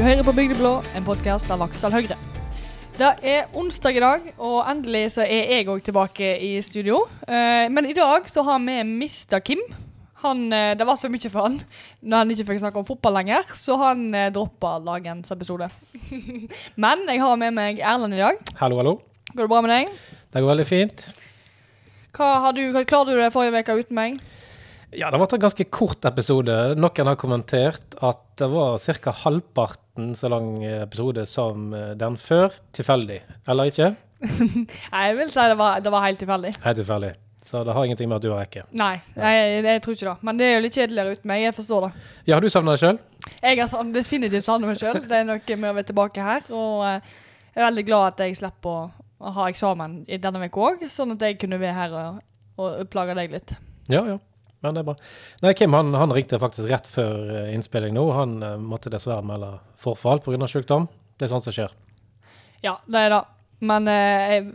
Du hører på Bygdeblå, en podkast av Vaksdal Høyre. Det er onsdag i dag, og endelig så er jeg òg tilbake i studio. Eh, Men i dag så har vi mista Kim. Han, eh, det ble for mye for han når han ikke fikk snakke om fotball lenger, så han eh, droppa dagens episode. Men jeg har med meg Erlend i dag. Hallo, hallo. Går det bra med deg? Det går veldig fint. Hva har du, hva klarte du det forrige uke uten meg? Ja, det var en ganske kort episode. Noen har kommentert at det var ca. halvparten så lang episode som eh, den før. Tilfeldig, eller ikke? Nei, jeg vil si det var, det var helt tilfeldig. Helt tilfeldig. Så det har ingenting med at du har rekke. Nei, jeg, jeg tror ikke det. Men det er jo litt kjedeligere uten meg. Jeg forstår det. Ja, har du savna deg sjøl? Jeg har definitivt savnet meg sjøl. Det er noe med å være tilbake her. Og eh, jeg er veldig glad at jeg slipper å, å ha eksamen i denne uka òg, sånn at jeg kunne være her og, og plage deg litt. Ja, ja. Men det er bra. Nei, Kim han, han ringte faktisk rett før eh, innspilling nå. Han eh, måtte dessverre melde forfall pga. sykdom. Det er sånt som skjer. Ja, det er det. Men eh,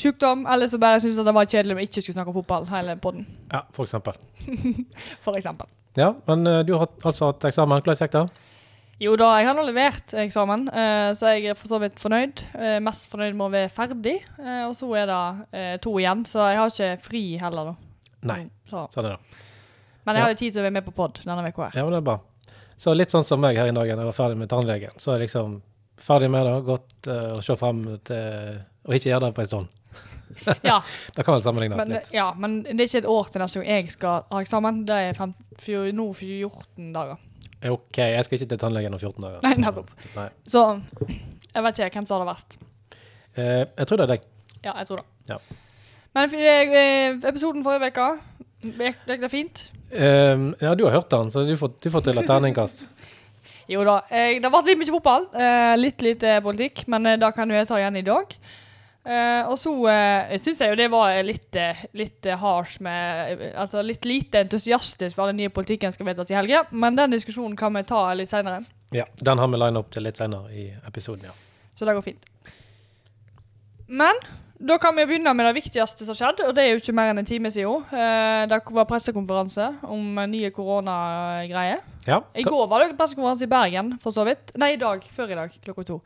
sykdom, eller så bare syns jeg det var kjedelig om jeg ikke skulle snakke om fotball hele podden, Ja, for eksempel. for eksempel. Ja, men eh, du har hatt- altså hatt eksamen. Hvordan gikk det? Jo da, jeg har nå levert eksamen, eh, så jeg er for så vidt fornøyd. Eh, mest fornøyd med å være ferdig. Eh, og så er det eh, to igjen, så jeg har ikke fri heller, da. Nei, Så. sånn er det. Men jeg hadde tid til å være med på pod denne uka her. Ja, men det er bra. Så litt sånn som meg her i dag, når jeg var ferdig med tannlegen. Så er jeg liksom ferdig med det, gått uh, og se frem til å ikke gjøre det på en stund. Ja, Det kan vel sammenlignes men, litt. ja, men det er ikke et år til neste gang jeg skal ha eksamen. Det er fem, fjor, nå 14 dager. OK, jeg skal ikke til tannlegen om 14 dager. Nei, nettopp. Nei. Så jeg vet ikke hvem som har det verst. Eh, jeg tror det er deg. Ja, jeg tror det. Ja. Men eh, episoden forrige uke gikk det fint? Um, ja, du har hørt den, så du får, du får til et terningkast. Jo da. Eh, det har vært litt mye fotball. Eh, litt lite politikk, men eh, det kan jeg ta igjen i dag. Eh, og så uh, syns jeg jo det var litt, eh, litt eh, harsh med eh, Altså litt lite entusiastisk for den nye politikken skal vedtas i helga, men den diskusjonen kan vi ta litt seinere. Ja, Den har vi lina opp til litt senere i episoden, ja. Så det går fint. Men da kan vi begynne med det viktigste som skjedde, og det er jo ikke mer enn en time siden. Eh, det var pressekonferanse om eh, nye koronagreier. ja. I går var det pressekonferanse i Bergen, for så vidt. Nei, i dag. Før i dag, klokka to.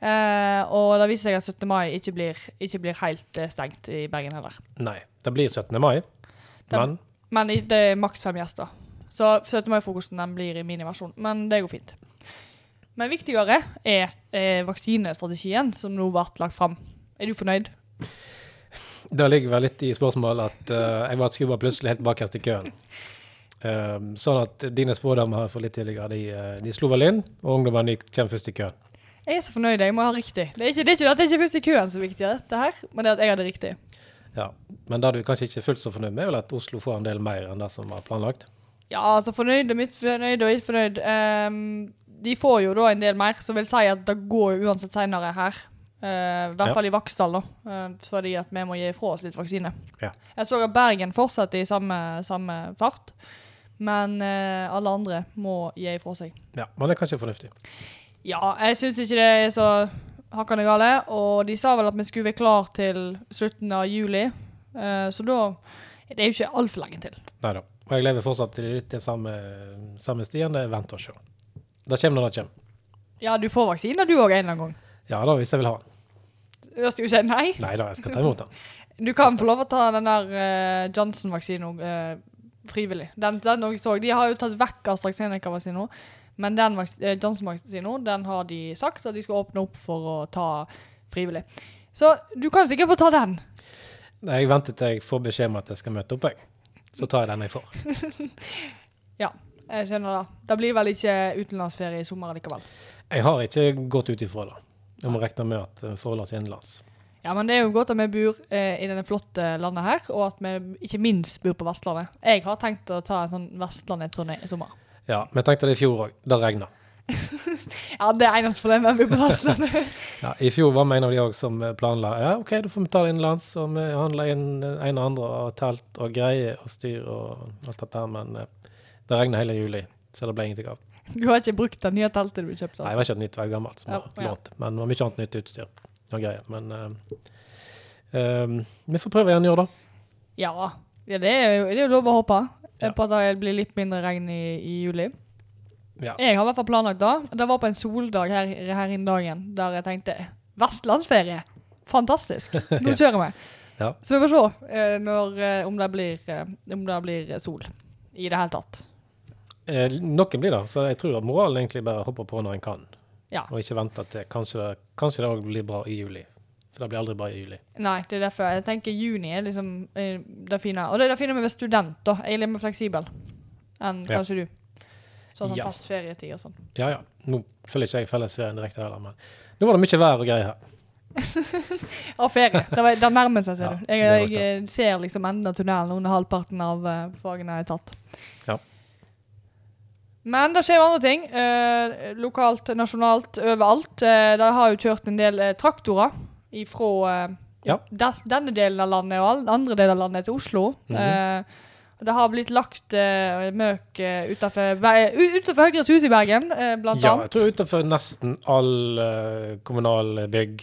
Eh, og det viser seg at 17. mai ikke blir, ikke blir helt stengt i Bergen heller. Nei. Det blir 17. mai, Det- men Men det er maks fem gjester. Så 17. mai-frokosten blir i miniversjon. Men det går fint. Men viktigere er er vaksinestrategien som nå ble lagt fram. Er du fornøyd? det ligger vel litt i spørsmålet at uh, jeg var skubba plutselig helt bakerst i køen. Um, sånn at dine spådommer for litt tidligere, de, eh, de slo vel inn, og ungdommen kommer først i køen. Jeg er så fornøyd. Jeg må ha riktig. Det er ikke, det er ikke at jeg ikke er først i køen som er viktig, dette her, men det er at jeg hadde riktig. Ja, Men det du kanskje ikke er fullt så fornøyd med, er vel at Oslo får en del mer enn det som var planlagt? Ja, altså fornøyd og misfornøyd og ikke fornøyd. Um, de får jo da en del mer, som vil si at det går uansett senere her. Eh, I hvert Ja. fall i Vaksdal, da. Uh, fordi at vi må gi fra oss litt vaksine. Ja. Jeg så at Bergen fortsatte i samme, samme fart, men uh, alle andre må gi fra seg. Ja, Men det er kanskje fornuftig. Ja, jeg syns ikke det er så hakkande gale. Og de sa vel at vi skulle være klar til slutten av juli, så da det er jo ikke altfor lenge til. Nei da. Og jeg lever fortsatt i litt det samme, samme stien. Det er vent og se. Det kommer når det kommer. Ja, du får vaksine du òg en eller annen gang. Ja da, hvis jeg vil ha den. Du skal jo si nei. Nei da, jeg skal ta imot den. Du kan få lov å ta den der eh, Johnson-vaksinen eh, frivillig. Den, den også så, De har jo tatt vekk AstraZeneca-vaksinen, men den eh, Johnson-vaksinen den har de sagt at de skal åpne opp for å ta frivillig. Så du kan sikkert få ta den. Nei, Jeg venter til jeg får beskjed om at jeg skal møte opp, jeg. Så tar jeg den jeg får. Ja, jeg skjønner det. Det blir vel ikke utenlandsferie i sommer likevel. Jeg har ikke gått ut ifra det. Jeg må regne med at det forholder oss innenlands. Ja, men det er jo godt at vi bor eh, i denne flotte landet her, og at vi ikke minst bor på Vestlandet. Jeg har tenkt å ta en sånn Vestlandet-turné i sommer. Ja, vi tenkte det i fjor òg. Det regna. Ja, det er eneste problemet med å bo på Vestlandet. Ja, I fjor var vi en av de òg som planla ja, OK, da får vi ta det innenlands. Og vi handla inn en og andre og telt og greier og styr og alt dette her, men eh, det regna hele juli, så det ble ingenting av. Du har ikke brukt det nye teltet du kjøpte? Nei, Altså. det var ikke et nytt, det var gammelt som Ja, var lånt. Men det var mye annet nytt utstyr og greier. Men uh, eh, vi får prøve igjen i år, da. Ja, ja det, er jo, det er jo lov å håpe Ja. på at det blir litt mindre regn i, i juli. Ja. Jeg har i hvert fall planlagt det. Det var på en soldag her, her innen dagen der jeg tenkte Vestlandsferie! Fantastisk! Nå kjører vi. Ja. Så vi får se uh, når, om, det blir, om det blir sol i det hele tatt. Eh, noen blir det, så jeg tror at moralen egentlig bare hopper på når en kan. Ja. Og ikke venter til kanskje det, kanskje det også blir bra i juli. For det blir aldri bra i juli. Nei, det er derfor jeg tenker juni er liksom eh, det fine. Og det er det fine med å være student, da. Jeg er litt mer fleksibel enn Ja. kanskje du. Sånn som Ja. fast ferietid og sånn. Ja ja. Nå følger ikke jeg fellesferien direkte heller, men nå var det mye vær og greier her. og ferie. Det, var, det nærmer seg, ser Ja, du. Jeg, jeg, ser liksom enden av tunnelen under halvparten av uh, fagene jeg har tatt. Ja. Men det skjer andre ting. eh, lokalt, nasjonalt, overalt. Eh, de har jo kjørt en del eh, traktorer ifra eh, Ja. des, denne delen av landet og all, andre deler av landet til Oslo. Eh, og det har blitt lagt uh, møk uh, utenfor Høyres hus i Bergen, eh, blant Ja, jeg tror utenfor nesten all kommunal bygg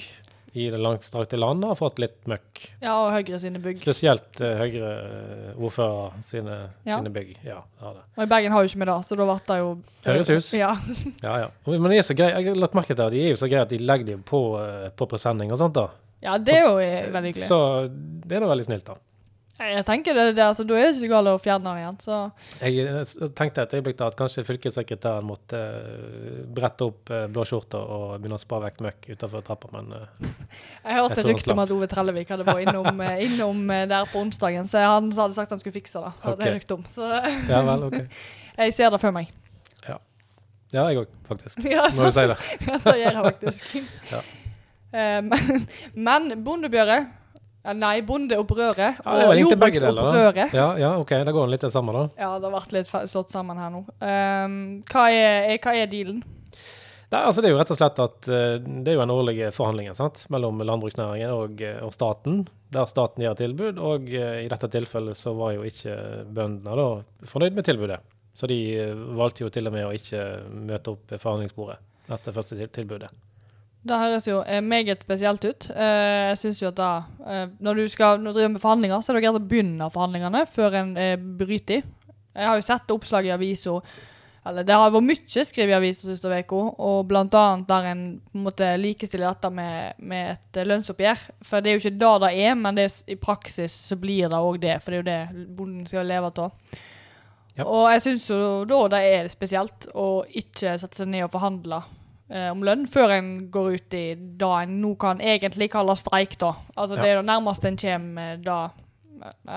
i det langstrakte landet har fått litt møkk. Ja, og Høyre sine bygg. Spesielt uh, Høyre-ordfører sine, Ja. sine bygg. Ja, det. Og i Bergen har jo ikke vi det, så da ble det jo Høyres hus. Ja. Ja, ja. Men det er så grei, jeg har lagt merke til at de er jo så greie at de legger dem på, på presenning og sånt. da. ja, det er jo eh, veldig hyggelig. Så det er da veldig snilt, da. Jeg tenker det, det altså, Da er det ikke galt å fjerne den igjen. Så Jeg eh, tenkte et øyeblikk da at kanskje fylkessekretæren måtte uh, brette opp uh, blåskjorta og begynne å spa vekk møkk utenfor trappa, men uh, Jeg hørte Jeg rykte om at Ove Trellevik hadde vært innom, innom der på onsdagen, så han hadde sagt han skulle fikse det. Hadde okay. Rykte om. Så ja vel, OK. jeg ser det for meg. Ja, jeg òg, faktisk. Ja, Når du sier det. det gjør jeg faktisk. Ja. Men, men bondebjøret eh, Nei, bondeopprøret Ja, og da. jordbruksopprøret. Ja, ja, OK, Da går litt det samme, da. Ja, det har vært litt slått sammen her nå. Um, hva, er, er, hva er dealen? Nei, altså Det er jo rett og slett at eh, det er jo en årlig forhandling sant? mellom landbruksnæringen og, eh, og staten, der staten gir tilbud. Og eh, i dette tilfellet så var jo ikke bøndene da fornøyd med tilbudet. Så de valgte jo til og med å ikke møte opp ved forhandlingsbordet etter første tilbudet. Det høres jo eh, meget spesielt ut. Eh, jeg synes jo at da, eh, Når du skal når du driver med forhandlinger, så er det greit å begynne forhandlingene før en bryter i. Jeg har jo sett oppslag i avisa eller Det har vært mye skrevet i avisa siste uke, og blant annet der en måtte likestille dette med, med et lønnsoppgjør. For det er jo ikke det det er, men det er, i praksis så blir det òg det. For det er jo det bonden skal leve av. Ja. Og jeg syns jo da det er spesielt å ikke sette seg ned og forhandle eh, om lønn før en går ut i det en nå kan egentlig kalle streik, da. Altså Ja. det er det nærmeste en kommer da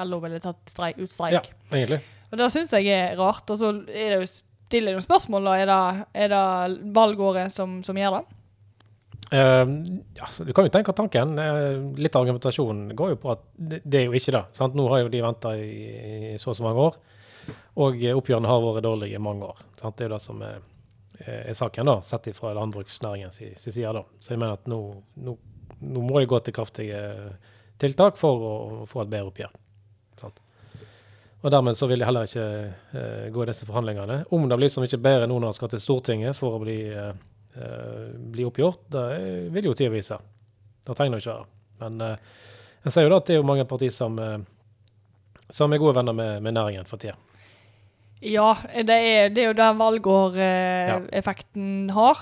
LO ville tatt streik, ut streik. Ja, egentlig. Og det syns jeg er rart. Og så er det jo stiller noen spørsmål, da. Er det, er det valgåret som, som gjør det? Uh, ja, så du kan jo tenke tanken. Uh, litt av argumentasjonen går jo på at det, det er jo ikke det. Sant? Nå har jo de venta i, i så og så mange år, og eh, oppgjørene har vært dårlige i mange år. Sant? Det er jo det som er, er saken, da, sett fra landbruksnæringens si- si side. da. Så jeg mener at nå, nå, nå må de gå til kraftige tiltak for å få et bedre oppgjør. Sant? Og dermed så vil de heller ikke eh, gå i disse forhandlingene. Om det blir så mye bedre nå når de skal til Stortinget for å bli eh, eh, bli oppgjort, det vil jo tida vise. Det trenger det ikke være. Men eh, en ser jo da at det er jo mange partier som, eh, som er gode venner med, med næringen for tida. Ja, det er, det er jo den valgåreffekten har.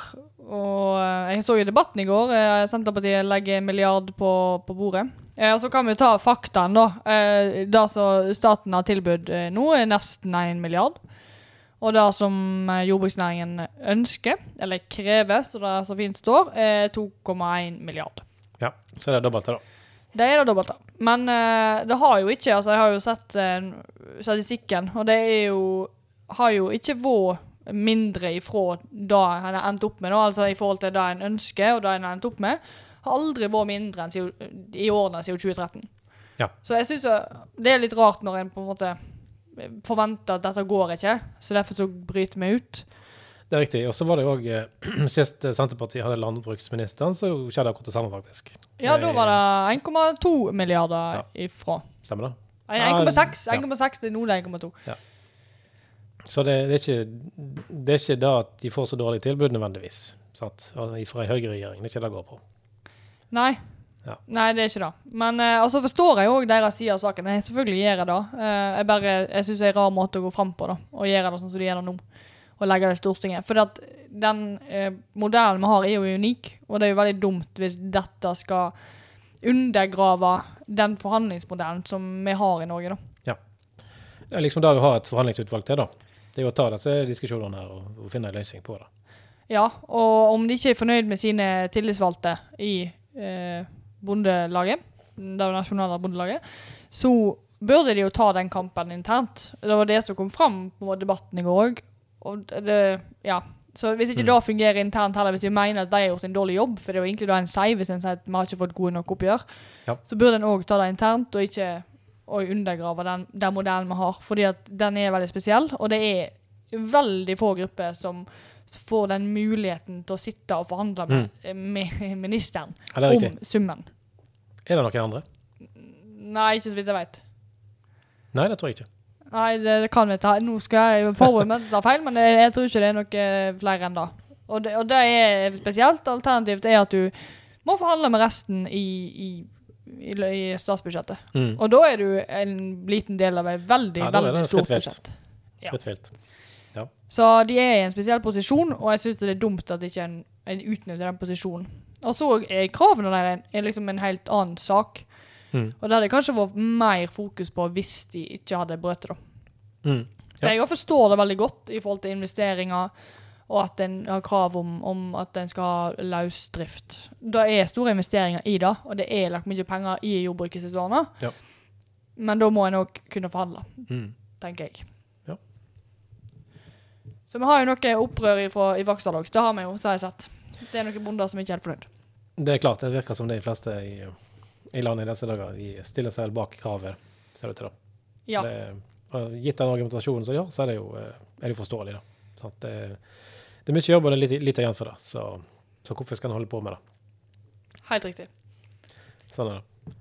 Og eh, jeg så jo debatten i går. eh, Senterpartiet legger en milliard på, på bordet. Eh, og så kan vi ta faktaen, da. Eh, det som staten har tilbudt eh, nå, er nesten én milliard. Og det som eh, jordbruksnæringen ønsker, eller krever, så det så fint står, er 2,1 milliard. Ja, så er det dobbelte, da. Det er det dobbelte. Men uh, det har jo ikke altså Jeg har jo sett uh, statistikken, og det er jo har jo ikke vært mindre ifra det en har endt opp med, da, altså i forhold til det en ønsker og det en har endt opp med, har aldri vært mindre enn i årene siden 2013. Ja. Så jeg syns det er litt rart når en på en måte forventer at dette går ikke, så derfor så bryter vi ut. Det er riktig. Og så var det òg Sist Senterpartiet hadde landbruksministeren, så skjedde akkurat det samme, faktisk. Ja, da var det 1,2 milliarder Ja. ifra. Stemmer det? 1,6. ja. 1,6 det er nå det er 1,2. Så det, det, er ikke, det er ikke da at de får så dårlig tilbud, nødvendigvis. Sant? Fra ei høyreregjering. Det er ikke det det går på. Nei. Ja. Nei, det er ikke det. Men uh, altså forstår jeg òg deres side av saken. Jeg selvfølgelig gjør jeg det. Eh, jeg bare, jeg syns det er en rar måte å gå fram på, da. Å gjøre det sånn som de gjør det nå. Og legge det i Stortinget. For den eh, modellen vi har, er jo unik, og det er jo veldig dumt hvis dette skal undergrave den forhandlingsmodellen som vi har i Norge, da. Ja. Det er liksom da du har et forhandlingsutvalg til, da. Det er jo å ta disse diskusjonene her og, og finne en løsning på det. Ja, og om de ikke er fornøyd med sine tillitsvalgte i eh, Bondelaget, det nasjonale bondelaget, så burde de jo ta den kampen internt. Det var det som kom fram på debatten i går òg. Og det, ja. Så hvis ikke Mm. det fungerer internt heller, hvis vi mener at de har gjort en dårlig jobb, for det er jo egentlig da en sier hvis en sier at vi har ikke fått gode nok oppgjør, Ja. så burde en òg ta det internt, og ikke og undergrave den, den modellen vi har. Fordi at den er veldig spesiell, og det er veldig få grupper som får den muligheten til å sitte og forhandle med, med ministeren Ja, det er om summen. Er det noen andre? Nei, ikke så vidt jeg vet. Nei, det tror jeg ikke. Nei, det, det kan vi ta. Nå skal jeg forberede meg til å ta feil, men jeg, jeg tror ikke det er noe flere enn det. Og, det. og det er spesielt. Alternativt er at du må forhandle med resten i, i, i, i statsbudsjettet. Mm. Og da er du en liten del av et veldig, Ja, er veldig stort budsjett. Ja. Ja. Så de er i en spesiell posisjon, og jeg syns det er dumt at ikke en, en utnytter den posisjonen. Og så er kravene der en, er liksom en helt annen sak. Mm. Og det hadde kanskje vært mer fokus på hvis de ikke hadde brøt det. Mm. Så jeg forstår det veldig godt i forhold til investeringer, og at en har krav om, om at en skal ha løsdrift. Det er store investeringer i det, og det er lagt mye penger i jordbruket siste årene. Ja. Men da må en òg kunne forhandle, Mm. tenker jeg. Ja. Så vi har jo noe opprør ifra, i Vaksdal òg. Det har vi jo, så har jeg sett. Det er noen bonder som ikke er helt fornøyd. Det er klart, det virker som de fleste i, i landet i disse dager de stiller seg bak kravet, ser det ut til. da. Ja. Det, gitt den argumentasjonen som de har, så er det jo, eh, er det forståelig. da. at Det, det er mye jobb, og det er lite, lite igjen for det. Så, så hvorfor skal en holde på med det? Helt riktig. Sånn er det.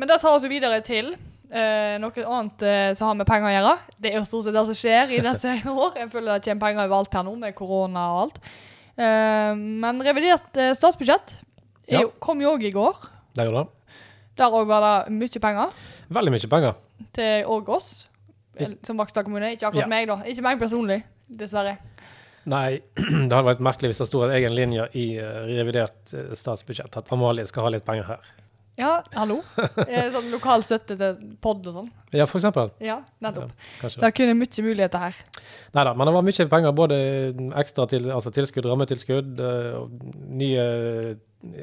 Men det tar oss videre til eh, noe annet eh, som har med penger å gjøre. Det er jo stort sett det som skjer i disse år. Jeg føler det kommer penger overalt her nå, med korona og alt. Eh, men revidert eh, statsbudsjett Ja. kom jo òg i går. Det gjorde det. Der òg var det mye penger Veldig mye penger. til òg oss, som Vaksdal kommune. Ikke akkurat Ja. meg, da. Ikke meg personlig, dessverre. Nei, det hadde vært merkelig hvis det sto en egen linje i eh, revidert eh, statsbudsjett at Amalie skal ha litt penger her. Ja, hallo? Eh, sånn lokal støtte til pod og sånn. Ja, for eksempel. Ja, nettopp. Ja, Det er kun mye muligheter her. Nei da, men det var mye penger. Både ekstra til, altså tilskudd, rammetilskudd, eh, og nye,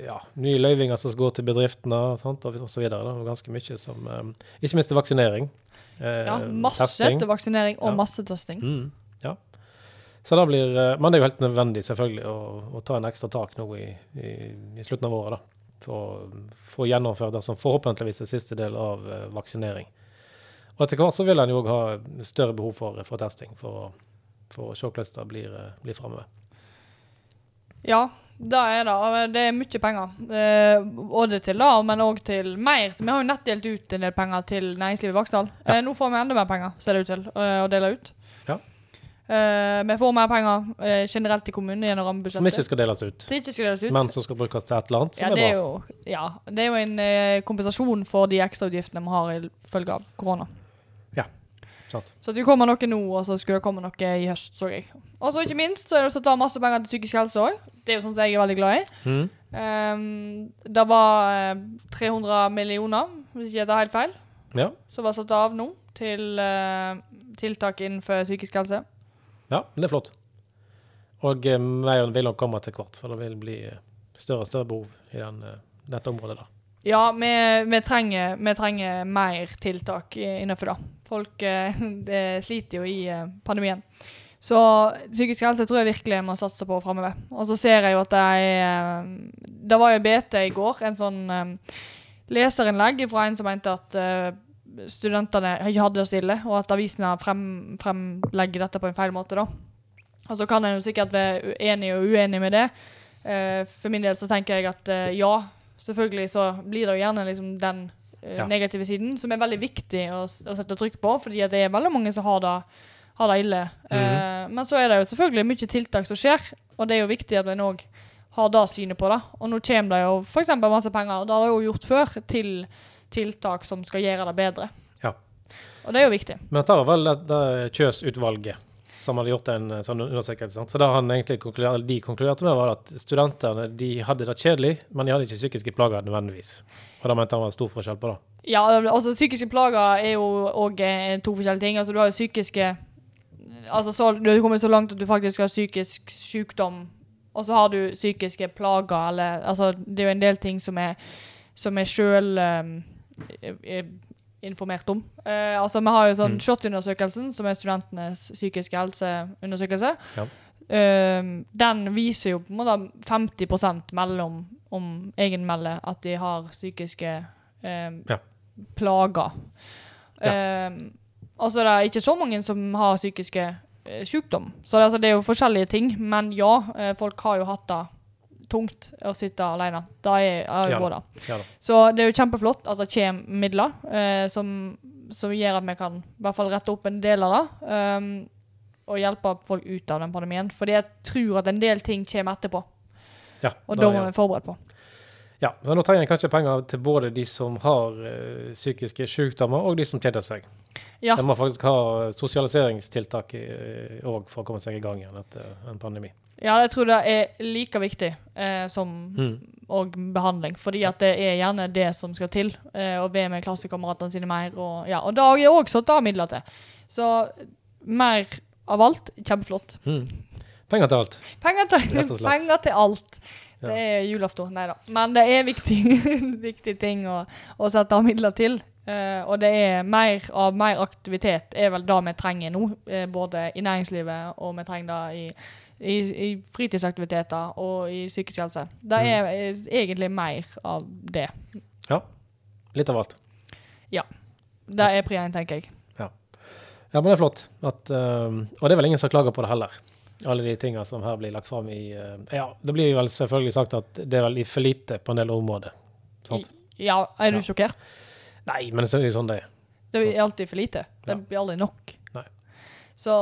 ja, nye løyvinger som går til bedriftene sant, og, og så videre. Var ganske mye som eh, Ikke minst til vaksinering. Ja, masse testing. til vaksinering og Ja. massetesting. Mm, ja. Så det blir, men det er jo helt nødvendig selvfølgelig å, å ta en ekstra tak nå i, i, i slutten av året. da, For, for å gjennomføre det som forhåpentligvis er siste del av eh, vaksinering. Og etter hvert så vil en jo òg ha større behov for, for testing, for, for å se hvordan det blir, eh, blir framover. Ja, det er det. Det er mye penger. Eh, både til det, men òg til mer. Vi har jo nett delt ut en del penger til næringslivet i Vaksdal. Ja. Eh, nå får vi enda mer penger, ser det ut til, eh, å dele ut. Ja. Eh, vi får mer penger uh, generelt i kommunen gjennom Som ikke skal deles ut, ikke skal deles ut. men som skal brukes til et eller annet, som ja, er det er bra. jo, ja, det er jo en uh, kompensasjon for de ekstrautgiftene vi har i følge av korona. Sant? Så det kommer noe nå, og så skulle det komme noe i høst, så jeg. Og så ikke minst så er det satt å ta masse penger til psykisk helse òg. Det er jo sånn som jeg er veldig glad i. Mm. Um, det var eh, 300 millioner, hvis ikke jeg tar helt feil, Ja. som var satt av nå til tiltak innenfor psykisk helse. Ja, men det er flott. Og veien mer vil nok komme til hvert, for det vil bli eh, større og større behov i den, eh, dette området. der. Ja, vi, vi, trenger, vi trenger mer tiltak innenfor det. Folk eh, det sliter jo i eh, pandemien. Så psykisk helse tror jeg virkelig jeg må satse på framover. Og så ser jeg jo at er Det var jo BT i går, en sånn eh, leserinnlegg fra en som mente at eh, studentene ikke hadde det stille, og at avisene frem, fremlegger dette på en feil måte, da. Og så kan en jo sikkert være uenig og uenig med det. Uh, for min del så tenker jeg at uh, ja, selvfølgelig så blir det jo gjerne liksom den uh, Ja. negative siden, som er veldig viktig å, å sette trykk på, fordi det er veldig mange som har det, har det ille. Eh, men så er det jo selvfølgelig mye tiltak som skjer, og det er jo viktig at en òg har det synet på det. Og nå kommer det jo f.eks. masse penger, og det har det jo gjort før, til tiltak som skal gjøre det bedre. Ja. Og det er jo viktig. Men dette var vel det, det Kjøs-utvalget som hadde gjort en eh, sånn undersøkelse. Sant? Så det han egentlig konkluderte, de konkluderte med, var at studentene de hadde det kjedelig, men de hadde ikke psykiske plager nødvendigvis. Og da mente han var stor forskjell på det. Ja, altså psykiske plager er jo òg to forskjellige ting. Altså du har jo psykiske Altså så, du har kommet så langt at du faktisk har psykisk sykdom, og så har du psykiske plager, eller Altså det er jo en del ting som er som er sjøl um, informert om. Uh, altså Vi har jo sånn mm. SHoT-undersøkelsen, som er studentenes psykiske helseundersøkelse. Ja. Uh, den viser jo på en måte 50% mellom om egenmelder at de har psykiske uh, ja. plager. Ja. altså det er ikke så mange som har psykiske sykdom. Så det, altså, det er jo forskjellige ting. Men ja, folk har jo hatt det tungt å sitte alene. Da er jo ja, da. Ja. Så det er jo kjempeflott at det kommer midler eh, som, som, gjør at vi kan i hvert fall rette opp en del av det. Um, og hjelpe folk ut av den pandemien. Fordi jeg tror at en del ting kommer etterpå. Ja, og da må vi forberede på. Ja, så nå trenger jeg kanskje penger til både de som har uh, psykiske sykdommer, og de som kjeder seg. Ja. De må faktisk ha sosialiseringstiltak òg for å komme seg i gang igjen etter en pandemi. Ja, jeg tror det er like viktig eh, som mm. og behandling. Fordi at det er gjerne det som skal til. Eh, å be med klassekameratene sine mer. Og, ja, og det har jeg òg satt av midler til. Så mer av alt, kjempeflott. Mm. Penger til alt. Penger til, penger til alt. Det er julaften. Nei da. Men det er viktig, viktig ting å, å, sette av midler til. Uh, og det er mer av mer aktivitet er vel det vi trenger nå. Uh, både i næringslivet og vi trenger det i i, i, fritidsaktiviteter og i psykisk helse. Det mm. er, mm. egentlig mer av det. Ja. Litt av alt. Ja. Det er pri tenker jeg. Ja. ja. men det er flott. At, uh, og det er vel ingen som klager på det heller. Alle de tingene som her blir lagt fram i uh, Ja, det blir vel selvfølgelig sagt at det er vel for lite på en del områder. Sant? Ja, er du ja. sjokkert? Nei, men det er jo sånn det er. Det er alltid for lite. Det blir aldri nok. Så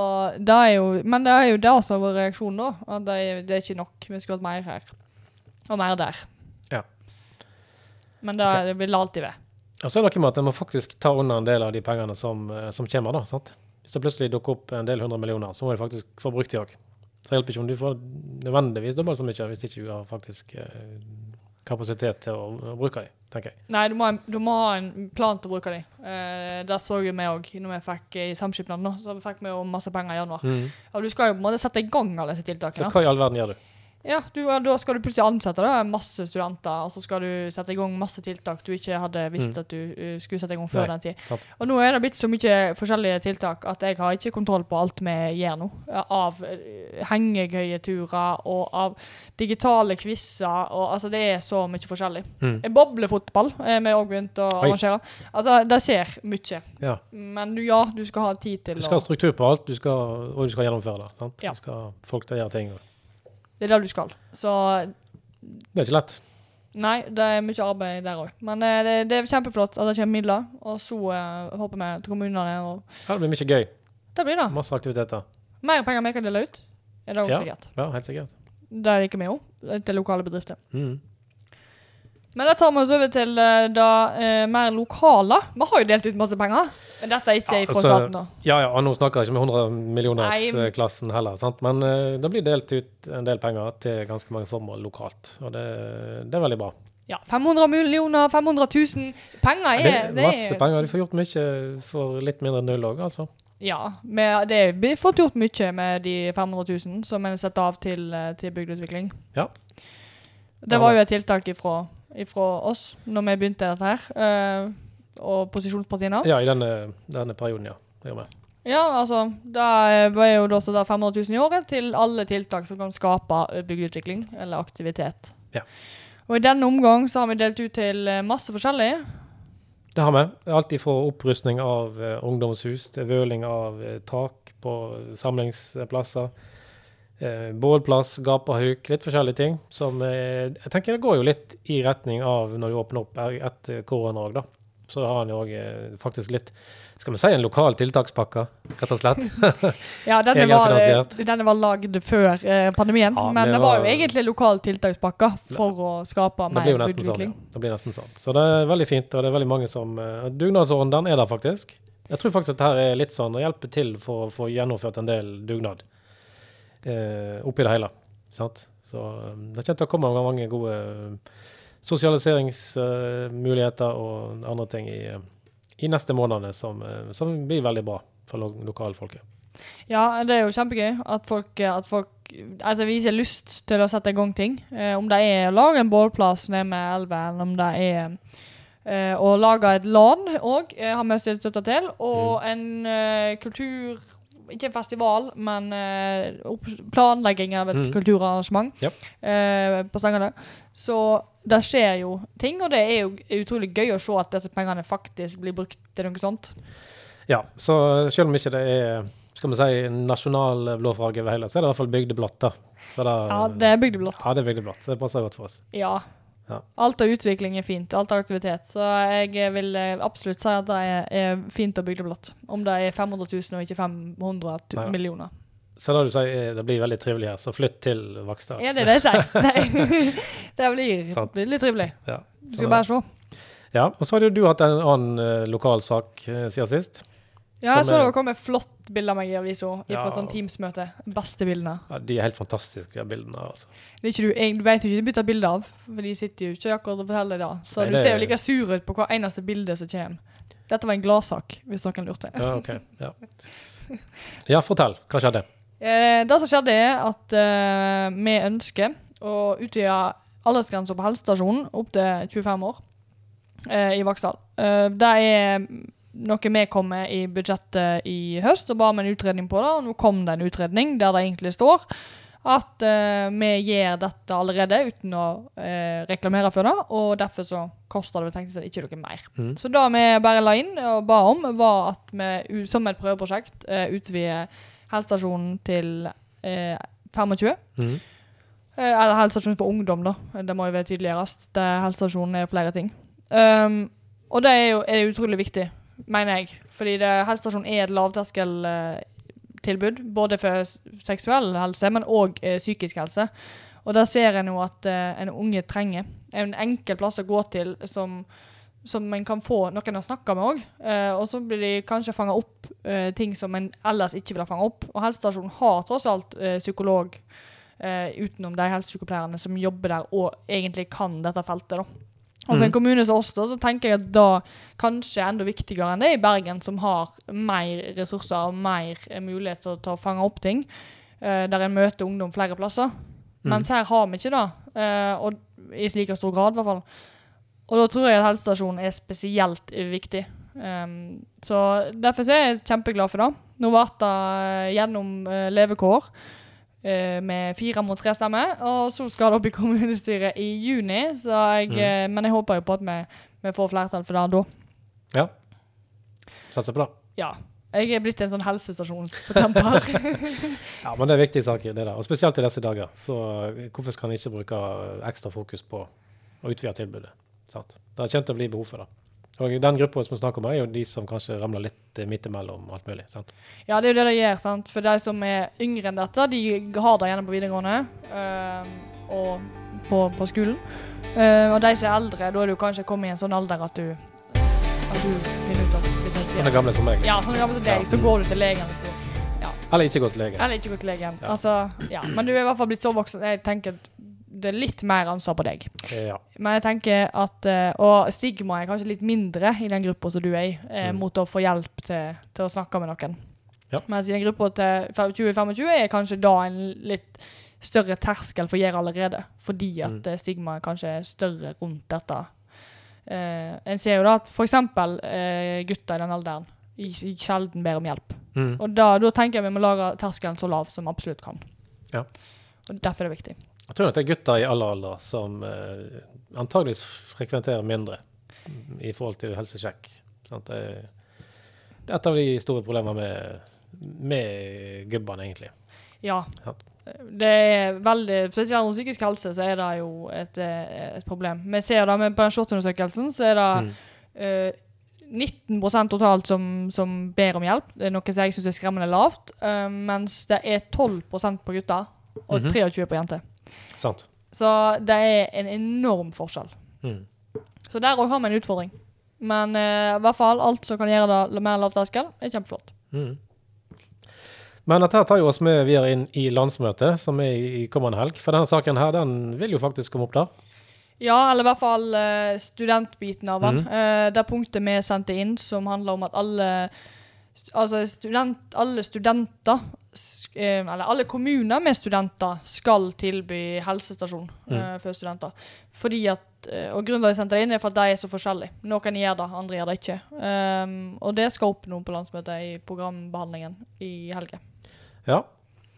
det er jo Men det er jo det som var reaksjonen, da. At det er, det er ikke nok. Vi skulle hatt mer her. Og mer der. Ja. Men det, okay. det vil alltid være. Og så er det noe med at en må faktisk ta unna en del av de pengene som, eh, som kommer, da. sant? Hvis det plutselig dukker opp en del hundre millioner, så må du faktisk få brukt de òg. Så det hjelper ikke om du får nødvendigvis dobbelt så mye hvis ikke du har faktisk eh, kapasitet til å, å bruke dem tenker jeg. Nei, du må, du må, ha en plan til å bruke dem. Eh, det så jo vi òg når vi fikk i samskipnaden. Så fikk vi jo masse penger i januar. Mm. Og du skal jo på en måte sette i gang alle disse tiltakene. Så hva i all verden gjør du? Ja, du, da skal du plutselig ansette da, masse studenter, og så skal du sette i gang masse tiltak du ikke hadde visst mm. at du uh, skulle sette i gang før Nei, den tid. Sant. Og nå er det blitt så mye forskjellige tiltak at jeg har ikke kontroll på alt vi gjør nå. Av uh, hengegøyeturer og av digitale quizer og altså det er så mye forskjellig. Mm. Boblefotball er vi òg begynt å Oi. arrangere. Altså det skjer mye. Ja. Men ja, du skal ha tid til å Du skal ha struktur på alt, du skal, og du skal gjennomføre det. Sant? Ja. Du skal ha folk til å gjøre ting. Det er det du skal. Så Det er ikke lett. Nei, det er mye arbeid der òg. Men uh, det, det, er kjempeflott at det kommer midler. Og så uh, håper vi til kommunene og Ja, det blir mye gøy. Det blir det. Masse aktiviteter. Mer penger vi kan dele ut. Er det òg ja. sikkert? Ja, helt sikkert. Det er ikke vi òg. Til lokale bedrifter. Mm. Men da tar vi oss over til uh, det uh, mer lokale. Vi har jo delt ut masse penger. Men dette er ikke ja, fra altså, staten, da. Ja, ja, og nå snakker jeg ikke med 100 millionersklassen heller. sant? Men uh, det blir delt ut en del penger til ganske mange formål lokalt. Og det, det er veldig bra. Ja, 500 millioner, 500 000. Penger er, det, det er Masse penger. De får gjort mye for litt mindre enn null òg, altså. Ja, med, det blir fått gjort mye med de 500 000 som en setter av til, til bygdeutvikling. Ja. Det var jo et tiltak ifra fra oss når vi begynte dette her. Uh, og posisjonspartiene. Ja, i denne, denne perioden, ja. Ja, altså, det var jo da, da 500 000 i året til alle tiltak som kan skape bygdeutvikling eller aktivitet. Ja. Og i denne omgang så har vi delt ut til eh, masse forskjellig. Det har vi. Alt fra opprustning av ungdomshus til vøling av tak på samlingsplasser eh, bålplass, gapahuk, litt forskjellige ting. Som eh, jeg tenker det går jo litt i retning av når du åpner opp etter korona òg, da. Så har han òg eh, faktisk litt skal vi si en lokal tiltakspakke, rett og slett. ja, denne var, denne var lagd før eh, pandemien, ja, men det var, var, jo egentlig lokal tiltakspakke for å skape mer utvikling. Sånn, ja. Det blir nesten sånn. Så det er veldig fint, og det er veldig mange som uh, Dugnadsånden er der faktisk. Jeg tror faktisk at dette er litt sånn å hjelpe til for å få gjennomført en del dugnad eh, oppi det hele. Sant? Så eh, det kommer til å komme mange gode sosialiseringsmuligheter og andre ting i, eh, i neste månedene som, eh, som blir veldig bra for lo lokalfolket. Ja, det er jo kjempegøy at folk, at folk altså viser lyst til å sette i gang ting. Eh, om det er å lage en bålplass nede med elva, eller om det er eh, å lage et LAN òg, eh, har vi stilt støtte til. Og en eh, kultur Ikke en festival, men eh, planlegging av et Mm. kulturarrangement Yep. eh, på Stangane. Så det skjer jo ting, og det er jo utrolig gøy å se at disse pengene faktisk blir brukt til noe sånt. Ja, så selv om ikke det er skal vi si, nasjonal blåfarge over hele, så er det i hvert fall bygdeblått. da. Ja, det er bygdeblått. Ja, det er bygdeblått. Det passer godt for oss. Ja. Ja. Alt av utvikling er fint. Alt av aktivitet. Så jeg vil eh, absolutt si at det er, fint å bygdeblått. Om det er 500 000 og ikke 500 tu- Neida. millioner. Så da du sier, er- det blir veldig trivelig her, så flytt til Vaksdal. Er det det jeg sier? Nei. det blir veldig trivelig. Ja. Du skal bare se. Ja, og så har jo du hatt en annen uh, lokalsak uh, siden sist. Ja, jeg så det kom et flott bilde av meg i avisa fra Ja. sånn Teams-møte. Beste bildene. Ja, de er helt fantastiske, de bildene. altså. Det er ikke du, jeg, du vet jo ikke bytte bilde av, for de sitter jo ikke akkurat og forteller det. Så Nei, du det- ser jo like sur ut på hver eneste bilde som kommer. Dette var en gladsak, hvis noen lurte. Ja, ok. Ja, ja fortell. Hva skjedde? Eh, det som skjedde, er at eh, vi ønsker å utvide aldersgrensa på helsestasjonen opp til 25 år eh, i Vaksdal. Eh, det er noe vi kom med i budsjettet i høst og ba om en utredning på det. Og nå kom det en utredning der det egentlig står at eh, vi gjør dette allerede uten å eh, reklamere for det, og derfor så koster det teknisk sett ikke noe mer. Mm. Så det vi bare la inn og ba om, var at vi som et prøveprosjekt eh, utvider helsestasjonen til eh, 25. Mm. Eh, eller helsestasjonen for ungdom, da. Det må jo være tydeligere. Er Helsestasjonen er flere ting. Um, og det er jo er utrolig viktig, mener jeg. Fordi det, helsestasjonen er et lavterskeltilbud. både for seksuell helse, men òg eh, psykisk helse. Og da ser en jo at eh, en unge trenger en enkel plass å gå til som som en kan få noen å snakke med òg. Eh, og så blir de kanskje fanga opp eh, ting som en ellers ikke ville fanga opp. Og helsestasjonen har tross alt eh, psykolog eh, utenom de helsesykepleierne som jobber der og egentlig kan dette feltet. da. Og for en kommune som oss, da, så tenker jeg at da kanskje enda viktigere enn det i Bergen, som har mer ressurser og mer eh, mulighet til, til å fange opp ting. eh, der en møter ungdom flere plasser. Mm. Mens her har vi ikke det. eh, og I like stor grad, i hvert fall. Og da tror jeg at helsestasjonen er spesielt viktig. Um, så derfor så er jeg kjempeglad for det. Nå ble det eh, gjennom uh, levekår uh, med fire mot tre stemmer, og så skal det opp i kommunestyret i juni. Så jeg, Mm. uh, men jeg håper jo på at vi, vi får flertall for det da. Ja. Satser på det. Ja. Jeg er blitt en sånn helsestasjonsfortemper. Ja, men det er viktige saker, det der. Og spesielt i disse dager. Så hvorfor skal en ikke bruke ekstra fokus på å utvide tilbudet? Sant? Det kommer til å bli behov for det. Og den gruppa som vi snakker om, er jo de som kanskje ramler litt midt imellom alt mulig. Sant? Ja, det er jo det de gjør. sant? For de som er yngre enn dette, de har det gjerne på videregående øh, og på, på skolen. Uh, og de som er eldre, da er du kanskje kommet i en sånn alder at du at du finner ut at Sånne gamle som meg. Ja, sånne gamle som deg, Ja. så går du til legen. Liksom. Ja. Eller ikke gå til legen. eller ikke går til legen. Ja. Altså, ja. Men du er i hvert fall blitt så voksen. Jeg tenker det er litt mer ansvar på deg. Ja. Men jeg tenker at eh, Og stigma er kanskje litt mindre i den gruppa som du er i, eh, Mm. mot å få hjelp til, til å snakke med noen. Ja. Mens i den gruppa til 2025 er kanskje da en litt større terskel for å gjøre allerede. Fordi at Mm. eh, stigmaet kanskje er større rundt dette. Eh, en ser jo da at f.eks. Eh, gutter i den alderen sjelden ber om hjelp. Mm. Og da, da tenker jeg vi må lage terskelen så lav som absolutt kan. Ja. Og Derfor er det viktig. Jeg tror at det er gutter i alle aldre som eh, antageligvis frekventerer mindre i forhold til helsesjekk. Sant? Det, er, det er et av de store problemene med, med gubbene, egentlig. Ja. Ja. Det er veldig, Spesielt om psykisk helse så er det jo et, eh, et problem. Vi ser det med på den SHoT-undersøkelsen, så er det Mm. uh, 19 totalt som, som ber om hjelp. Det er noe som jeg syns er skremmende lavt. Uh, mens det er 12% på gutter og Mhm. 23 på jenter. Sant. Så det er en enorm forskjell. Mm. Så der òg har vi en utfordring. Men uh, i hvert fall alt som kan gjøre det mer lavterskel, er kjempeflott. Mm. Men dette tar jo oss med videre inn i landsmøtet, som er i kommende helg. For denne saken her, den vil jo faktisk komme opp der. Ja, eller i hvert fall uh, studentbiten av den. Mm. Uh, det punktet vi sendte inn som handler om at alle Altså student, alle studenter Eller alle kommuner med studenter skal tilby helsestasjon mm. uh, for studenter. Fordi at eh, Og grunnen til at jeg sendte det inn, er for at de er så forskjellige. Noen gjør det, andre gjør det ikke. Um, og det skal opp nå på landsmøtet i programbehandlingen i helga. Ja.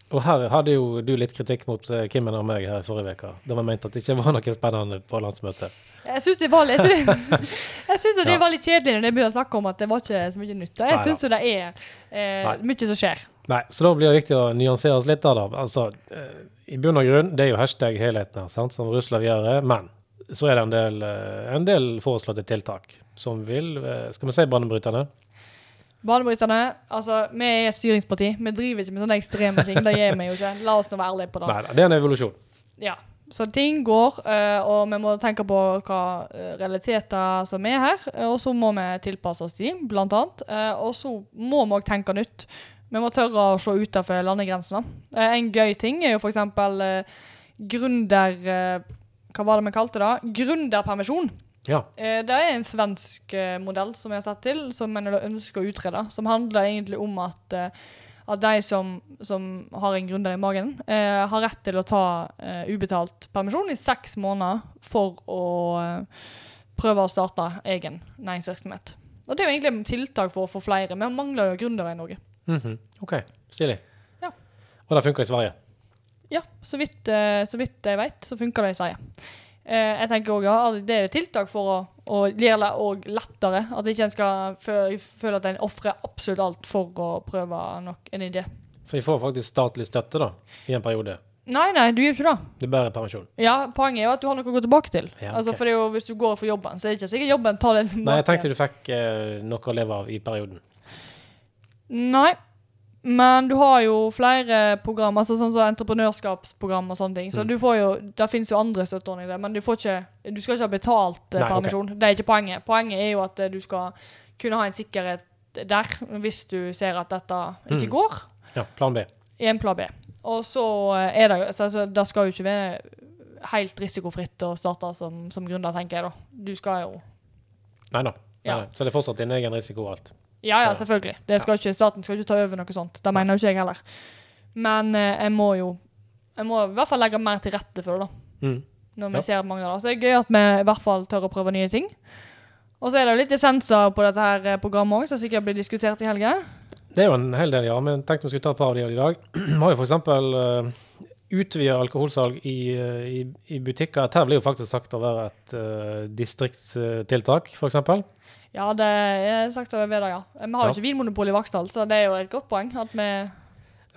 Og her hadde jo du litt kritikk mot eh, Kimmen og meg her i forrige uke. Da var mente at det ikke var noe spennende på landsmøtet. Jeg syns det var Jeg synes, jeg synes det Ja. var litt kjedelig når de begynner å snakke om at det var ikke så mye nytt. Jeg syns det er eh, mye som skjer. Nei, så da blir det viktig å nyansere oss litt der, da. Altså, eh, i bunn og grunn, det er jo hashtag helheten her, sant, som rusler gjør. Men så er det en del, eh, en del foreslåtte tiltak som vil, eh, skal vi si, banebryterne? Banebryterne Altså, vi er et styringsparti. Vi driver ikke med sånne ekstreme ting. Det gjør vi jo ikke. La oss nå være ærlige på det. Nei det er en evolusjon. Ja. Så ting går, og vi må tenke på hva realiteter som er her. Og så må vi tilpasse oss til dem, blant annet. Og så må vi òg tenke nytt. Vi må tørre å se utenfor landegrensene. Eh, En gøy ting er jo f.eks. Uh, gründer... eh, Hva var det vi kalte det? Gründerpermisjon. Ja. Eh, Det er en svensk eh, modell som jeg har sett til, som vi ønsker å utrede. Som handler egentlig om at, eh, at de som, som har en gründer i magen, eh, har rett til å ta eh, ubetalt permisjon i seks måneder for å eh, prøve å starte egen næringsvirksomhet. Og det er jo egentlig et tiltak for å få flere. Vi mangler jo gründere i Norge. Mhm. OK, stilig. Ja. Og det funker i Sverige. Ja, så vidt, eh, så vidt jeg vet, så funker det i Sverige. Eh, jeg tenker også Det er jo tiltak for å, å gjøre det òg lettere. At ikke en skal føle at en ofrer absolutt alt for å prøve nok en idé. Så vi får faktisk statlig støtte da, i en periode. Nei, nei, du gjør ikke det. Det er bare permisjon. Ja, Poenget er jo at du har noe å gå tilbake til. Ja, altså, for det er jo, Hvis du går for jobben, så er det ikke sikkert jobben tar den tilbake. Nei, jeg tenkte du fikk eh, noe å leve av i perioden. Nei. Men du har jo flere program, altså sånn som entreprenørskapsprogram og sånne ting. Så Mm. du får jo, Der finnes jo andre støtteordninger, men du, får ikke, du skal ikke ha betalt eh, Nei, permisjon. permisjon. Det er ikke poenget. Poenget er jo at eh, du skal kunne ha en sikkerhet der, hvis du ser at dette ikke Mm. går. Ja, plan B. I en plan B. Og så eh, er det jo altså, altså, Det skal jo ikke være helt risikofritt å starte som, som gründer, tenker jeg da. Du skal jo Nei da. Ja. Så det er fortsatt din egen risiko og alt. Ja, ja, selvfølgelig. Det skal ikke, staten skal ikke ta over noe sånt. Det mener jo ikke jeg heller. Men eh, jeg må jo Jeg må i hvert fall legge mer til rette for det, da. Mm. Når vi Ja. ser det. Så det er gøy at vi i hvert fall tør å prøve nye ting. Og så er det jo litt essenser på dette her eh, programmet òg, som sikkert blir diskutert i helga. Det er jo en hel del, ja. Men tenkte vi skulle ta et par av de i dag. Vi har jo f.eks. Uh, utvida alkoholsalg i, eh, i, i butikker. Dette blir jo faktisk sagt å være et uh, distriktstiltak, f.eks. Ja, det er sagt over ved det, ja. Vi har jo Ja. ikke vinmonopol i Vaksdal, så det er jo et godt poeng. At vi,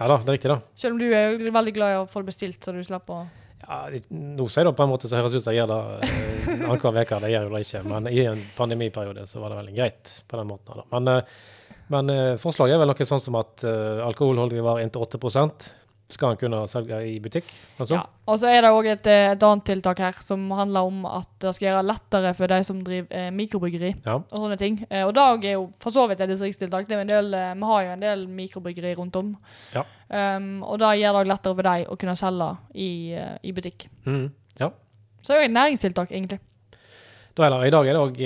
Ja da, det er riktig, da. selv om du er jo veldig glad i å få det bestilt, så du slipper å Ja, nå sier det på en måte så høres ut som jeg gjør det uh, annenhver uke. Det gjør jo det ikke. Men i en pandemiperiode så var det veldig greit på den måten. Da. Men, eh, men eh, forslaget er vel noe sånn som at alkoholholdige var inntil 8 skal han kunne selge i butikk. Altså. Ja. Og så er det òg et, eh, et annet tiltak her som handler om at det skal gjøre lettere for de som driver eh, mikrobryggeri. Ja. og sånne ting. Eh, og det er jo for så vidt et distriktstiltak. Det er en del, eh, vi har jo en del mikrobryggeri rundt om. Ja. Um, og da gjør det lettere for deg å kunne selge i, eh, i butikk. Mm. ja. Så det er jo et næringstiltak, egentlig. Da eller, I dag er det også,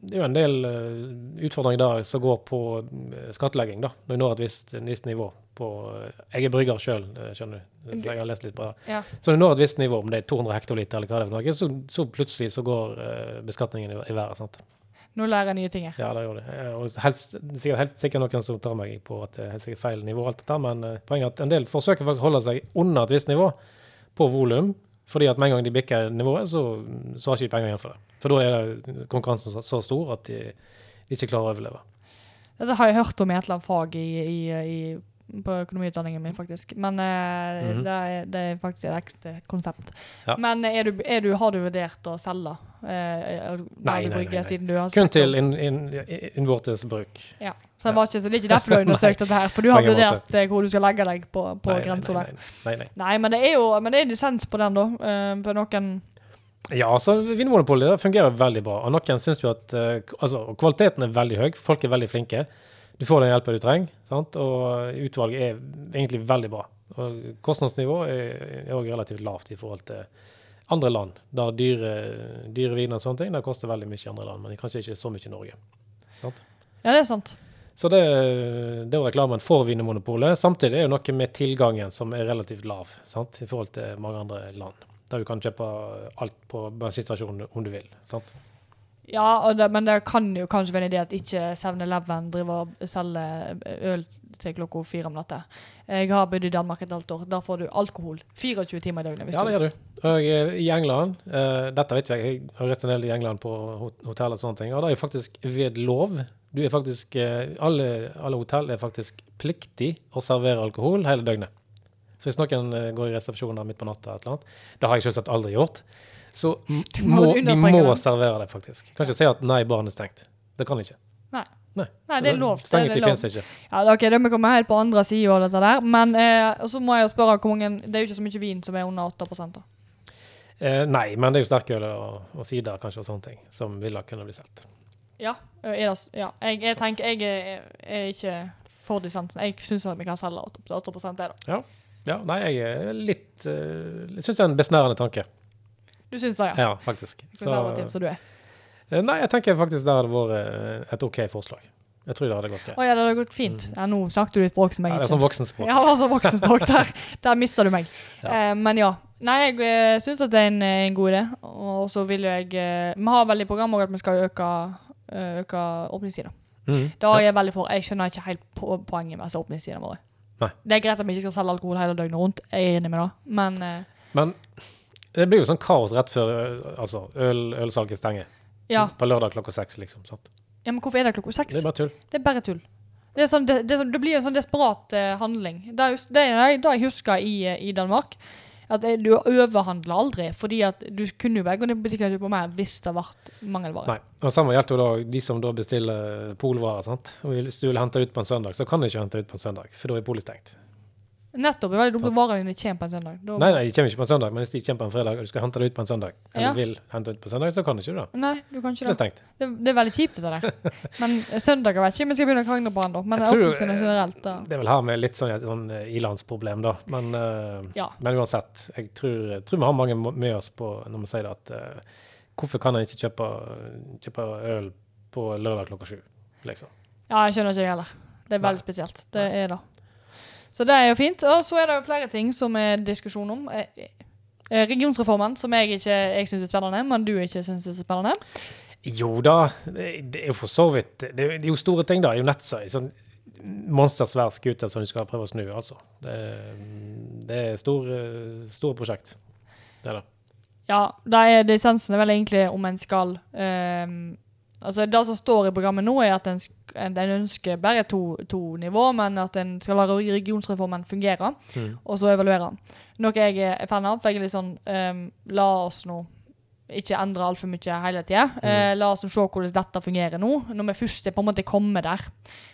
Det er jo en del eh, utfordringer der som går på eh, skattlegging, da. Når vi når et visst, visst nivå. På, eh, jeg er brygger sjøl, skjønner du. Så jeg har lest litt på det. Ja. Så når vi når et visst nivå, om det er 200 hektoliter eller hva det er, for noe, så, så plutselig så går eh, beskatningen i, i været. sant? Nå lærer jeg nye ting her. Ja, det gjør det. Eh, Og helst, sikkert, helt sikkert noen som tar meg på at det er helt sikkert feil nivå, alt dette, men eh, poenget er at en del forsøker faktisk å holde seg under et visst nivå på volum. Fordi at med en gang de bikker nivået, så, så har ikke de penger igjen for det. For da er det konkurransen så, så stor at de, de ikke klarer å overleve. Dette har jeg hørt om i et eller annet fag i, i, i, på økonomiutdanningen min, faktisk. Men eh, -hmm. det, er, det er faktisk et ekte konsept. Ja. Men er du, er du, har du vurdert å selge? Eh, Nei, nei, nei, nei. Kun søkt om- til inn- inn- bruk. Ja. Så det, var ikke, så det er ikke derfor du har undersøkt dette her, for du har vurdert eh, hvor du skal legge deg på, på grensa der. nei, nei, nei. Men det er jo men det er dissens på den, da. Uh, på noen Ja, altså Vinmonopolet fungerer veldig bra. Og noen syns jo at uh, altså, kvaliteten er veldig høy. Folk er veldig flinke. Du får den hjelpen du trenger. Sant? Og utvalget er egentlig veldig bra. Og kostnadsnivået er òg relativt lavt i forhold til andre land. Der dyre, dyre viner og sånne ting der koster veldig mye i andre land, men kanskje ikke så mye i Norge. Sant? Ja, det er sant. Så det, det var reklamen for Vinmonopolet. Samtidig er det noe med tilgangen som er relativt lav sant? i forhold til mange andre land. Der du kan kjøpe alt på bensinstasjonen om du vil. sant? Ja, og det, men det kan jo kanskje være en idé at ikke 7-Eleven driver og selger øl til klokka fire om natta. Jeg har bodd i Danmark et halvt år. Der får du alkohol 24 timer i døgnet. Ja, det gjør du. Og eh, i England uh, Dette vet jeg, jeg har rett en del i England på hotell og sånne ting. Og det er jo faktisk ved lov. Du er faktisk, eh, alle, alle hotell er faktisk pliktig å servere alkohol hele døgnet. Så hvis noen eh, går i resepsjonen midt på natta, et eller annet, det har jeg selvsagt aldri gjort, så må de må servere det, faktisk. Kan ikke si at nei, baren er stengt. Det kan ikke. Nei. Nei, Nei, det er lov. Det Stengetid lov. ikke. Ja, det er ok, det må komme helt på andre sida av dette der. Men eh, så må jeg jo spørre hvor mange Det er jo ikke så mye vin som er under 8 da. Eh, nei, men det er jo sterkøl og, og sider kanskje og sånne ting som ville kunne bli solgt. Ja. Er det, ja. Jeg, jeg tenker Jeg er, er ikke for dissensen. Jeg syns vi kan selge 8, 8 er da. Ja, nei, jeg er litt uh, Jeg syns det er en besnærende tanke. Du syns det, ja? Ja, faktisk. Så, Konservativ som du er. eh, nei, jeg tenker faktisk det hadde vært eh, et OK forslag. Jeg tror det hadde gått greit. Å ja, det hadde gått fint. Ja, nå snakket du et språk som Ja, jeg det er ikke sånn voksenspråk. Ja, voksenspråk der. Der mista du meg. Ja. Eh, men ja. Nei, jeg syns at det er en, eh, en god idé. Og så vil jeg eh, Vi har vel i programmet også at vi skal øke, eh, øke åpningstida. Mm, Da er jeg veldig for. Jeg skjønner ikke helt po poenget med disse åpningstidene våre. Nei. Det er greit at vi ikke skal selge alkohol hele døgnet rundt, jeg er enig med det, men uh, Men det blir jo sånn kaos rett før altså, øl, ølsalget stenger. ja. På lørdag klokka seks, liksom. Sant? ja. Men hvorfor er det klokka seks? Det er bare tull. Det er bare tull. Det, sånn, det, det, sånn, det blir en sånn desperat uh, handling. Det er, det jeg husker i, eh, i Danmark. At du overhandler aldri, fordi at du kunne jo bare gått på butikken og kjøpe mer hvis det ble mangelvare. Nei. Og Samme gjelder jo da de som da bestiller polvarer. sant? Og Hvis du vil hente ut på en søndag, så kan du ikke hente ut på en søndag, for da er polet stengt. Nettopp. Det er veldig dumt at varene dine kommer på en søndag. Da, Nei, nei, de kommer ikke på en søndag, men hvis de kommer på en fredag og du skal hente det ut på en søndag, eller Ja. vil hente ut på søndag, så kan du ikke det. Nei, du kan ikke det er det. stengt. Det, det er veldig kjipt, dette der. Men søndager vet ikke om jeg skal begynne å krangle på da. Men tror- åpningstidene generelt, da. Det vel her med litt sånn sånn eh, ilandsproblem, da. Men, uh, Ja. men uansett, jeg tror, tror vi har mange med oss på når vi sier det at uh, hvorfor kan en ikke kjøpe, kjøpe øl på lørdag klokka sju, liksom. Ja, jeg skjønner ikke jeg heller. Det er Nei. veldig spesielt. Det er det. Så det er jo fint. Og så er det jo flere ting som er diskusjon om. Eh, eh, Regionsreformen, som jeg ikke jeg syns er spennende, men du ikke syns er spennende. Jo da, det, er jo for så vidt Det, er- jo store ting, da. Det er jo nettsøy. Sånn monstersvær skute som du skal prøve å snu, altså. Det, det er stor, stor prosjekt. Det er det. Ja, det er det essensen er vel egentlig om en skal ehm, Altså, det som står i programmet nå, er at en, en ønsker bare to, to nivå, men at en skal la regionsreformen fungere, Mm. og så evaluere. Noe jeg er fan av. For jeg er litt sånn um, La oss nå ikke endre altfor mye hele tida. Eh, la oss nå se hvordan dette fungerer nå, når vi først er på en måte kommet der.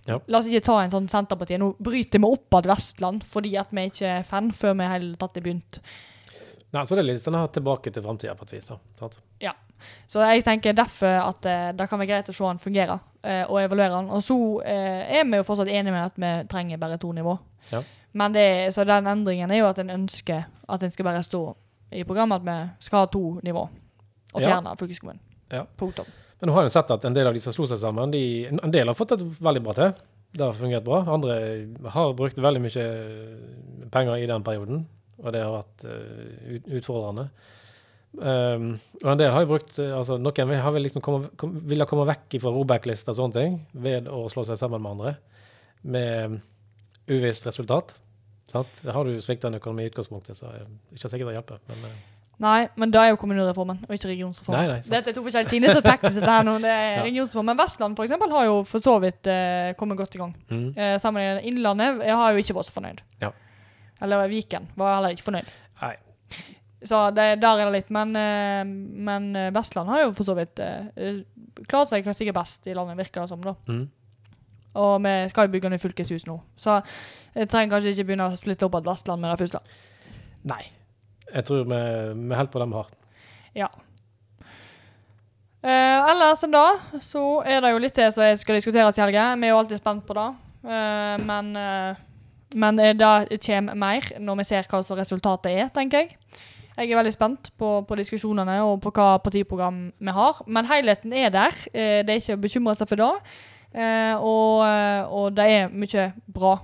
Ja. La oss ikke ta en sånn Senterpartiet. Nå bryter vi opp av Vestland fordi at vi ikke er fan før vi i hele tatt har begynt. Nei, så det er litt sånn tilbake til framtida på et vis. Sant? Ja. Så jeg tenker derfor at eh, det kan være greit å se han fungere, eh, og evaluere den. Og så eh, er vi jo fortsatt enige med at vi trenger bare to nivå. Ja. Men det, så den endringen er jo at en ønsker at en skal bare stå i programmet at vi skal ha to nivå, og Ja. fjerne fylkeskommunen. Ja. Punktum. Men nå har jeg sett at en del av de som slo seg sammen, de, en del har fått det veldig bra til. Det har fungert bra. Andre har brukt veldig mye penger i den perioden, og det har vært uh, utfordrende. Um, og en del har jo brukt eh, altså Noen har vel liksom komme, kom, ville komme vekk fra Robek-lista og sånne ting ved å slå seg sammen med andre, med uvisst resultat. Sant? Har du sviktende økonomi i utgangspunktet, så er det ikke sikkert det hjelper. Men Uh, Nei, men det er jo kommunereformen, og ikke regionsreformen. Nei, nei. Dette er to forskjellige ting. Det er så teknisk dette her nå. Det er Ja. regionsreformen. Men Vestland for eksempel, har jo for så vidt eh, kommet godt i gang. mm, Eh, sammen med Innlandet jeg har jo ikke vært så fornøyd. Ja. Eller Viken var heller ikke fornøyd. nei. Så det, der er det litt. Men, eh, men eh, Vestland har jo for så vidt eh, klart seg sikkert best i landet, virker det som. da. Mm. Og vi skal jo bygge nytt fylkeshus nå. Så jeg trenger kanskje ikke begynne å splitte opp et Vestland med det første. Nei. Jeg tror vi, vi holder på det vi har. Ja. Eh, ellers enn da, så er det jo litt det som jeg skal diskuteres i helga. Vi er jo alltid spent på det. Eh, men eh, men eh, det kommer mer når vi ser hva som resultatet er, tenker jeg. Jeg er veldig spent på, på diskusjonene og på hva partiprogram vi har. Men helheten er der. Eh, det er ikke å bekymre seg for det. Eh, og, eh, og det er mye bra.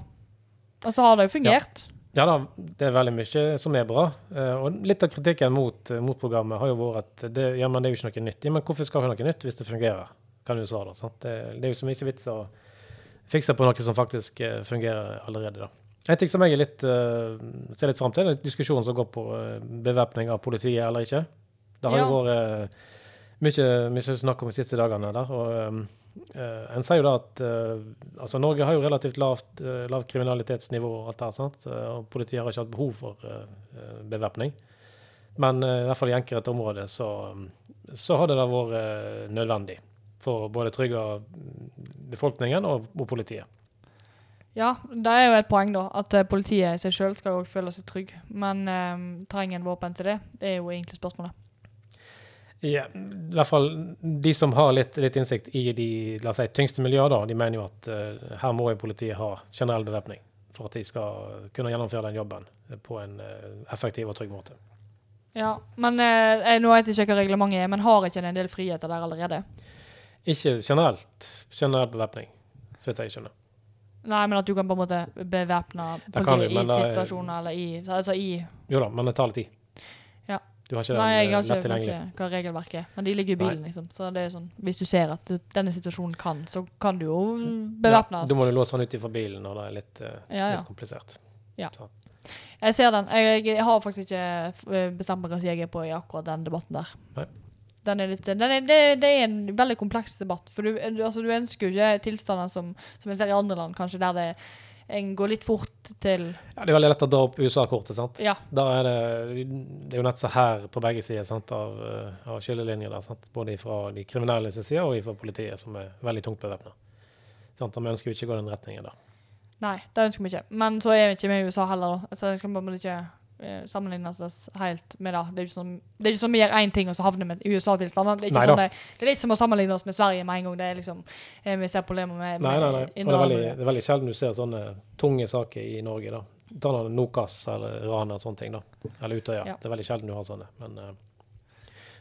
Og så har det jo fungert. Ja da, det er veldig mye som er bra. Eh, og litt av kritikken mot, eh, mot programmet har jo vært at det, ja, men det er jo ikke noe nytt. Ja, men hvorfor skal vi ha noe nytt hvis det fungerer? Kan du svare da, sant? Det, det er jo så mye vits å fikse på noe som faktisk eh, fungerer allerede. da. En ting som jeg litt, eh, ser litt fram til, er diskusjonen som går på uh, bevæpning av politiet eller ikke. Det har Ja. jo vært eh, mye, mye snakk om de siste dagene der. og eh, eh, En sier jo da at uh, altså Norge har jo relativt lavt, uh, lavt kriminalitetsnivå, og alt det her, sant? Eh, og politiet har ikke hatt behov for uh, bevæpning. Men eh, i hvert fall i enkelte områder så, så har det vært eh, nødvendig for å både trygge befolkningen og, og politiet. Ja, det er jo et poeng, da. At eh, politiet i seg sjøl skal også føle seg trygg. Men eh, trenger en våpen til det? Det er jo egentlig spørsmålet. Ja, I hvert fall de som har litt, litt innsikt i de la oss si, tyngste miljøene, da, de mener jo at eh, her må jo politiet ha generell bevæpning for at de skal kunne gjennomføre den jobben på en eh, effektiv og trygg måte. Ja, men eh, jeg- Nå vet jeg ikke hva reglementet er, men har ikke en del friheter der allerede? Ikke generelt generell bevæpning, så vidt jeg skjønner. Nei, men at du kan på en måte bevæpne politiet i er- situasjoner eller i Altså i Jo da, men det tar litt tid. Ja. Du har ikke Nei, jeg har eh, ikke ikke hva regelverket er. Men de ligger i bilen, liksom. Så det er sånn Hvis du ser at denne situasjonen kan, så kan du jo bevæpnes. Ja, da må du låse den ut fra bilen når det er litt, uh, Ja, ja. litt komplisert. Jeg ser den. Jeg, jeg har faktisk ikke eh, bestemt meg hva jeg er på i akkurat den debatten der. Nei. Den er litt, den er, det, det er en veldig kompleks debatt. For du, altså, du ønsker jo ikke tilstander som, som en ser i andre land, kanskje, der det en går litt fort til Ja, det er veldig lett å dra opp USA-kortet, sant. Ja. Da er det, det er jo nett så her på begge sider sant, av, eh, av skillelinjer der. Sant? Både fra de kriminelle sin side og fra politiet, som er veldig tungt bevæpna. Vi ønsker jo ikke å gå den retningen der. Nei, det ønsker vi ikke. Men så er vi ikke med i USA heller, da. Så jeg skal bare ikke eh, sammenligne oss helt med det. Det er ikke sånn, det er ikke sånn vi gjør én ting, og så havner vi i USA-tilstander. Det, er ikke sånn det, det er litt som å sammenligne oss med Sverige med en gang. Det er liksom, eh, vi ser problemer med, med Nei, nei, nei. Det er, veldig, det er veldig sjelden du ser sånne tunge saker i Norge. da. Ta noen Nokas eller Rana og sånne ting. da. Eller Utøya. Ja. Det er veldig sjelden du har sånne. Men Uh,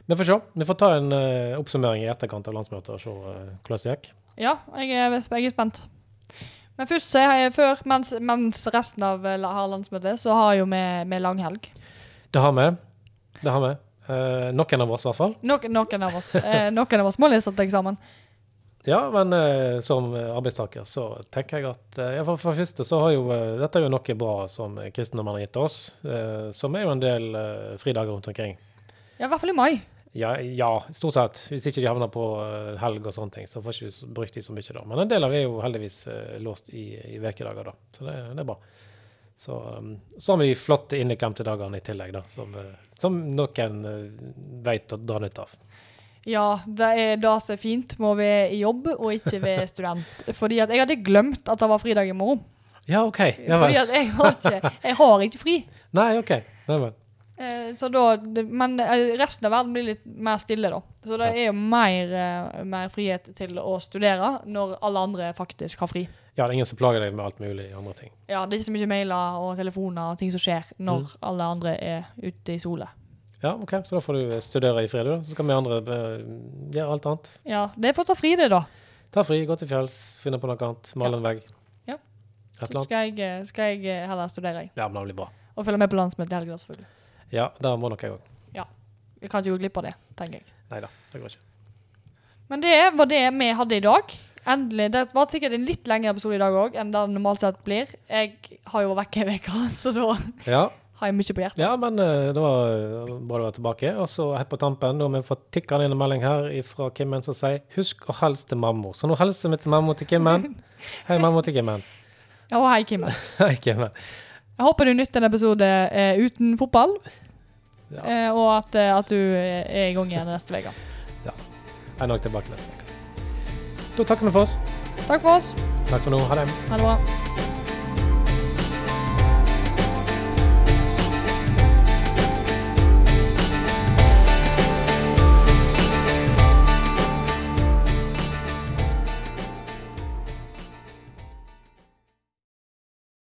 vi får se. Vi får ta en uh, oppsummering i etterkant av landsmøtet og se eh, hvordan det gikk. Ja, jeg er, jeg er spent. Men først, før, mens, mens resten av eh, har landsmøte, så har jo vi, vi langhelg. Det har vi. Det har vi. Eh, noen av oss, i hvert fall. Noen, noen av oss eh, Noen av oss må lese til eksamen. Ja, men eh, som arbeidstaker så tenker jeg at eh, for, for det første så har jo eh, Dette er jo noe bra som kristendommen har gitt oss, eh, som er jo en del fridager rundt omkring. Ja, i hvert fall i mai. Ja, ja, stort sett. Hvis ikke de havner på eh, helg og sånne ting, så får ikke du brukt de så mye da. Men en del av det er jo heldigvis eh, låst i, i vekedager da. Så det, det er bra. Så, um, så har vi de flotte inneklemte dagene i tillegg, da, som, eh, som noen vet å dra nytte av. Ja, det er det som er fint med å være i jobb og ikke være student. Fordi at jeg hadde glemt at det var fridag i morgen. Ja, OK. Ja Fordi at jeg har ikke, jeg har ikke fri. Nei, OK. Nei, men. Eh, så da, det, men eh, resten av verden blir litt mer stille, da. Så det er jo mer, eh, mer frihet til å studere når alle andre faktisk har fri. Ja, det er ingen som plager deg med alt mulig andre ting. Ja, Det er ikke så mye mailer og telefoner og ting som skjer når Mm. alle andre er ute i sola. Ja, OK, så da får du studere i fred, da. Så kan vi andre eh, gjøre alt annet. Ja, det er for å ta fri, det, da. Ta fri, gå til fjells, finne på noe annet, male en vegg. Ja. Så skal jeg, skal jeg heller studere, jeg. Ja, men det blir bra. Og følge med på landsmøtet i helga, selvfølgelig. Ja, det må nok jeg òg. Vi kan ikke gå glipp av det, tenker jeg. Nei da, det går ikke. Men det var det vi hadde i dag. Endelig. Det var sikkert en litt lengre episode i dag òg enn det normalt sett blir. Jeg har jo vært vekk ei uke, så da Ja, har jeg mye på hjertet. ja men eh, det var eh, bra du var tilbake. Og så helt på tampen, da vi fått tikka inn en melding her fra Kimmen som sier 'husk å hilse til mammo'. Så nå hilser vi til mammo til Kimmen. Hei, mammo til Kimmen. Ja, og hei, Kimmen. Hei, Kimmen. Jeg håper du nytter en episode eh, uten fotball, Ja, eh, og at, eh, at du er i gang igjen neste uke. jeg er nok tilbake neste uke. Da takker vi for oss. Takk for oss. Takk for nå. Ha det. Ha det bra.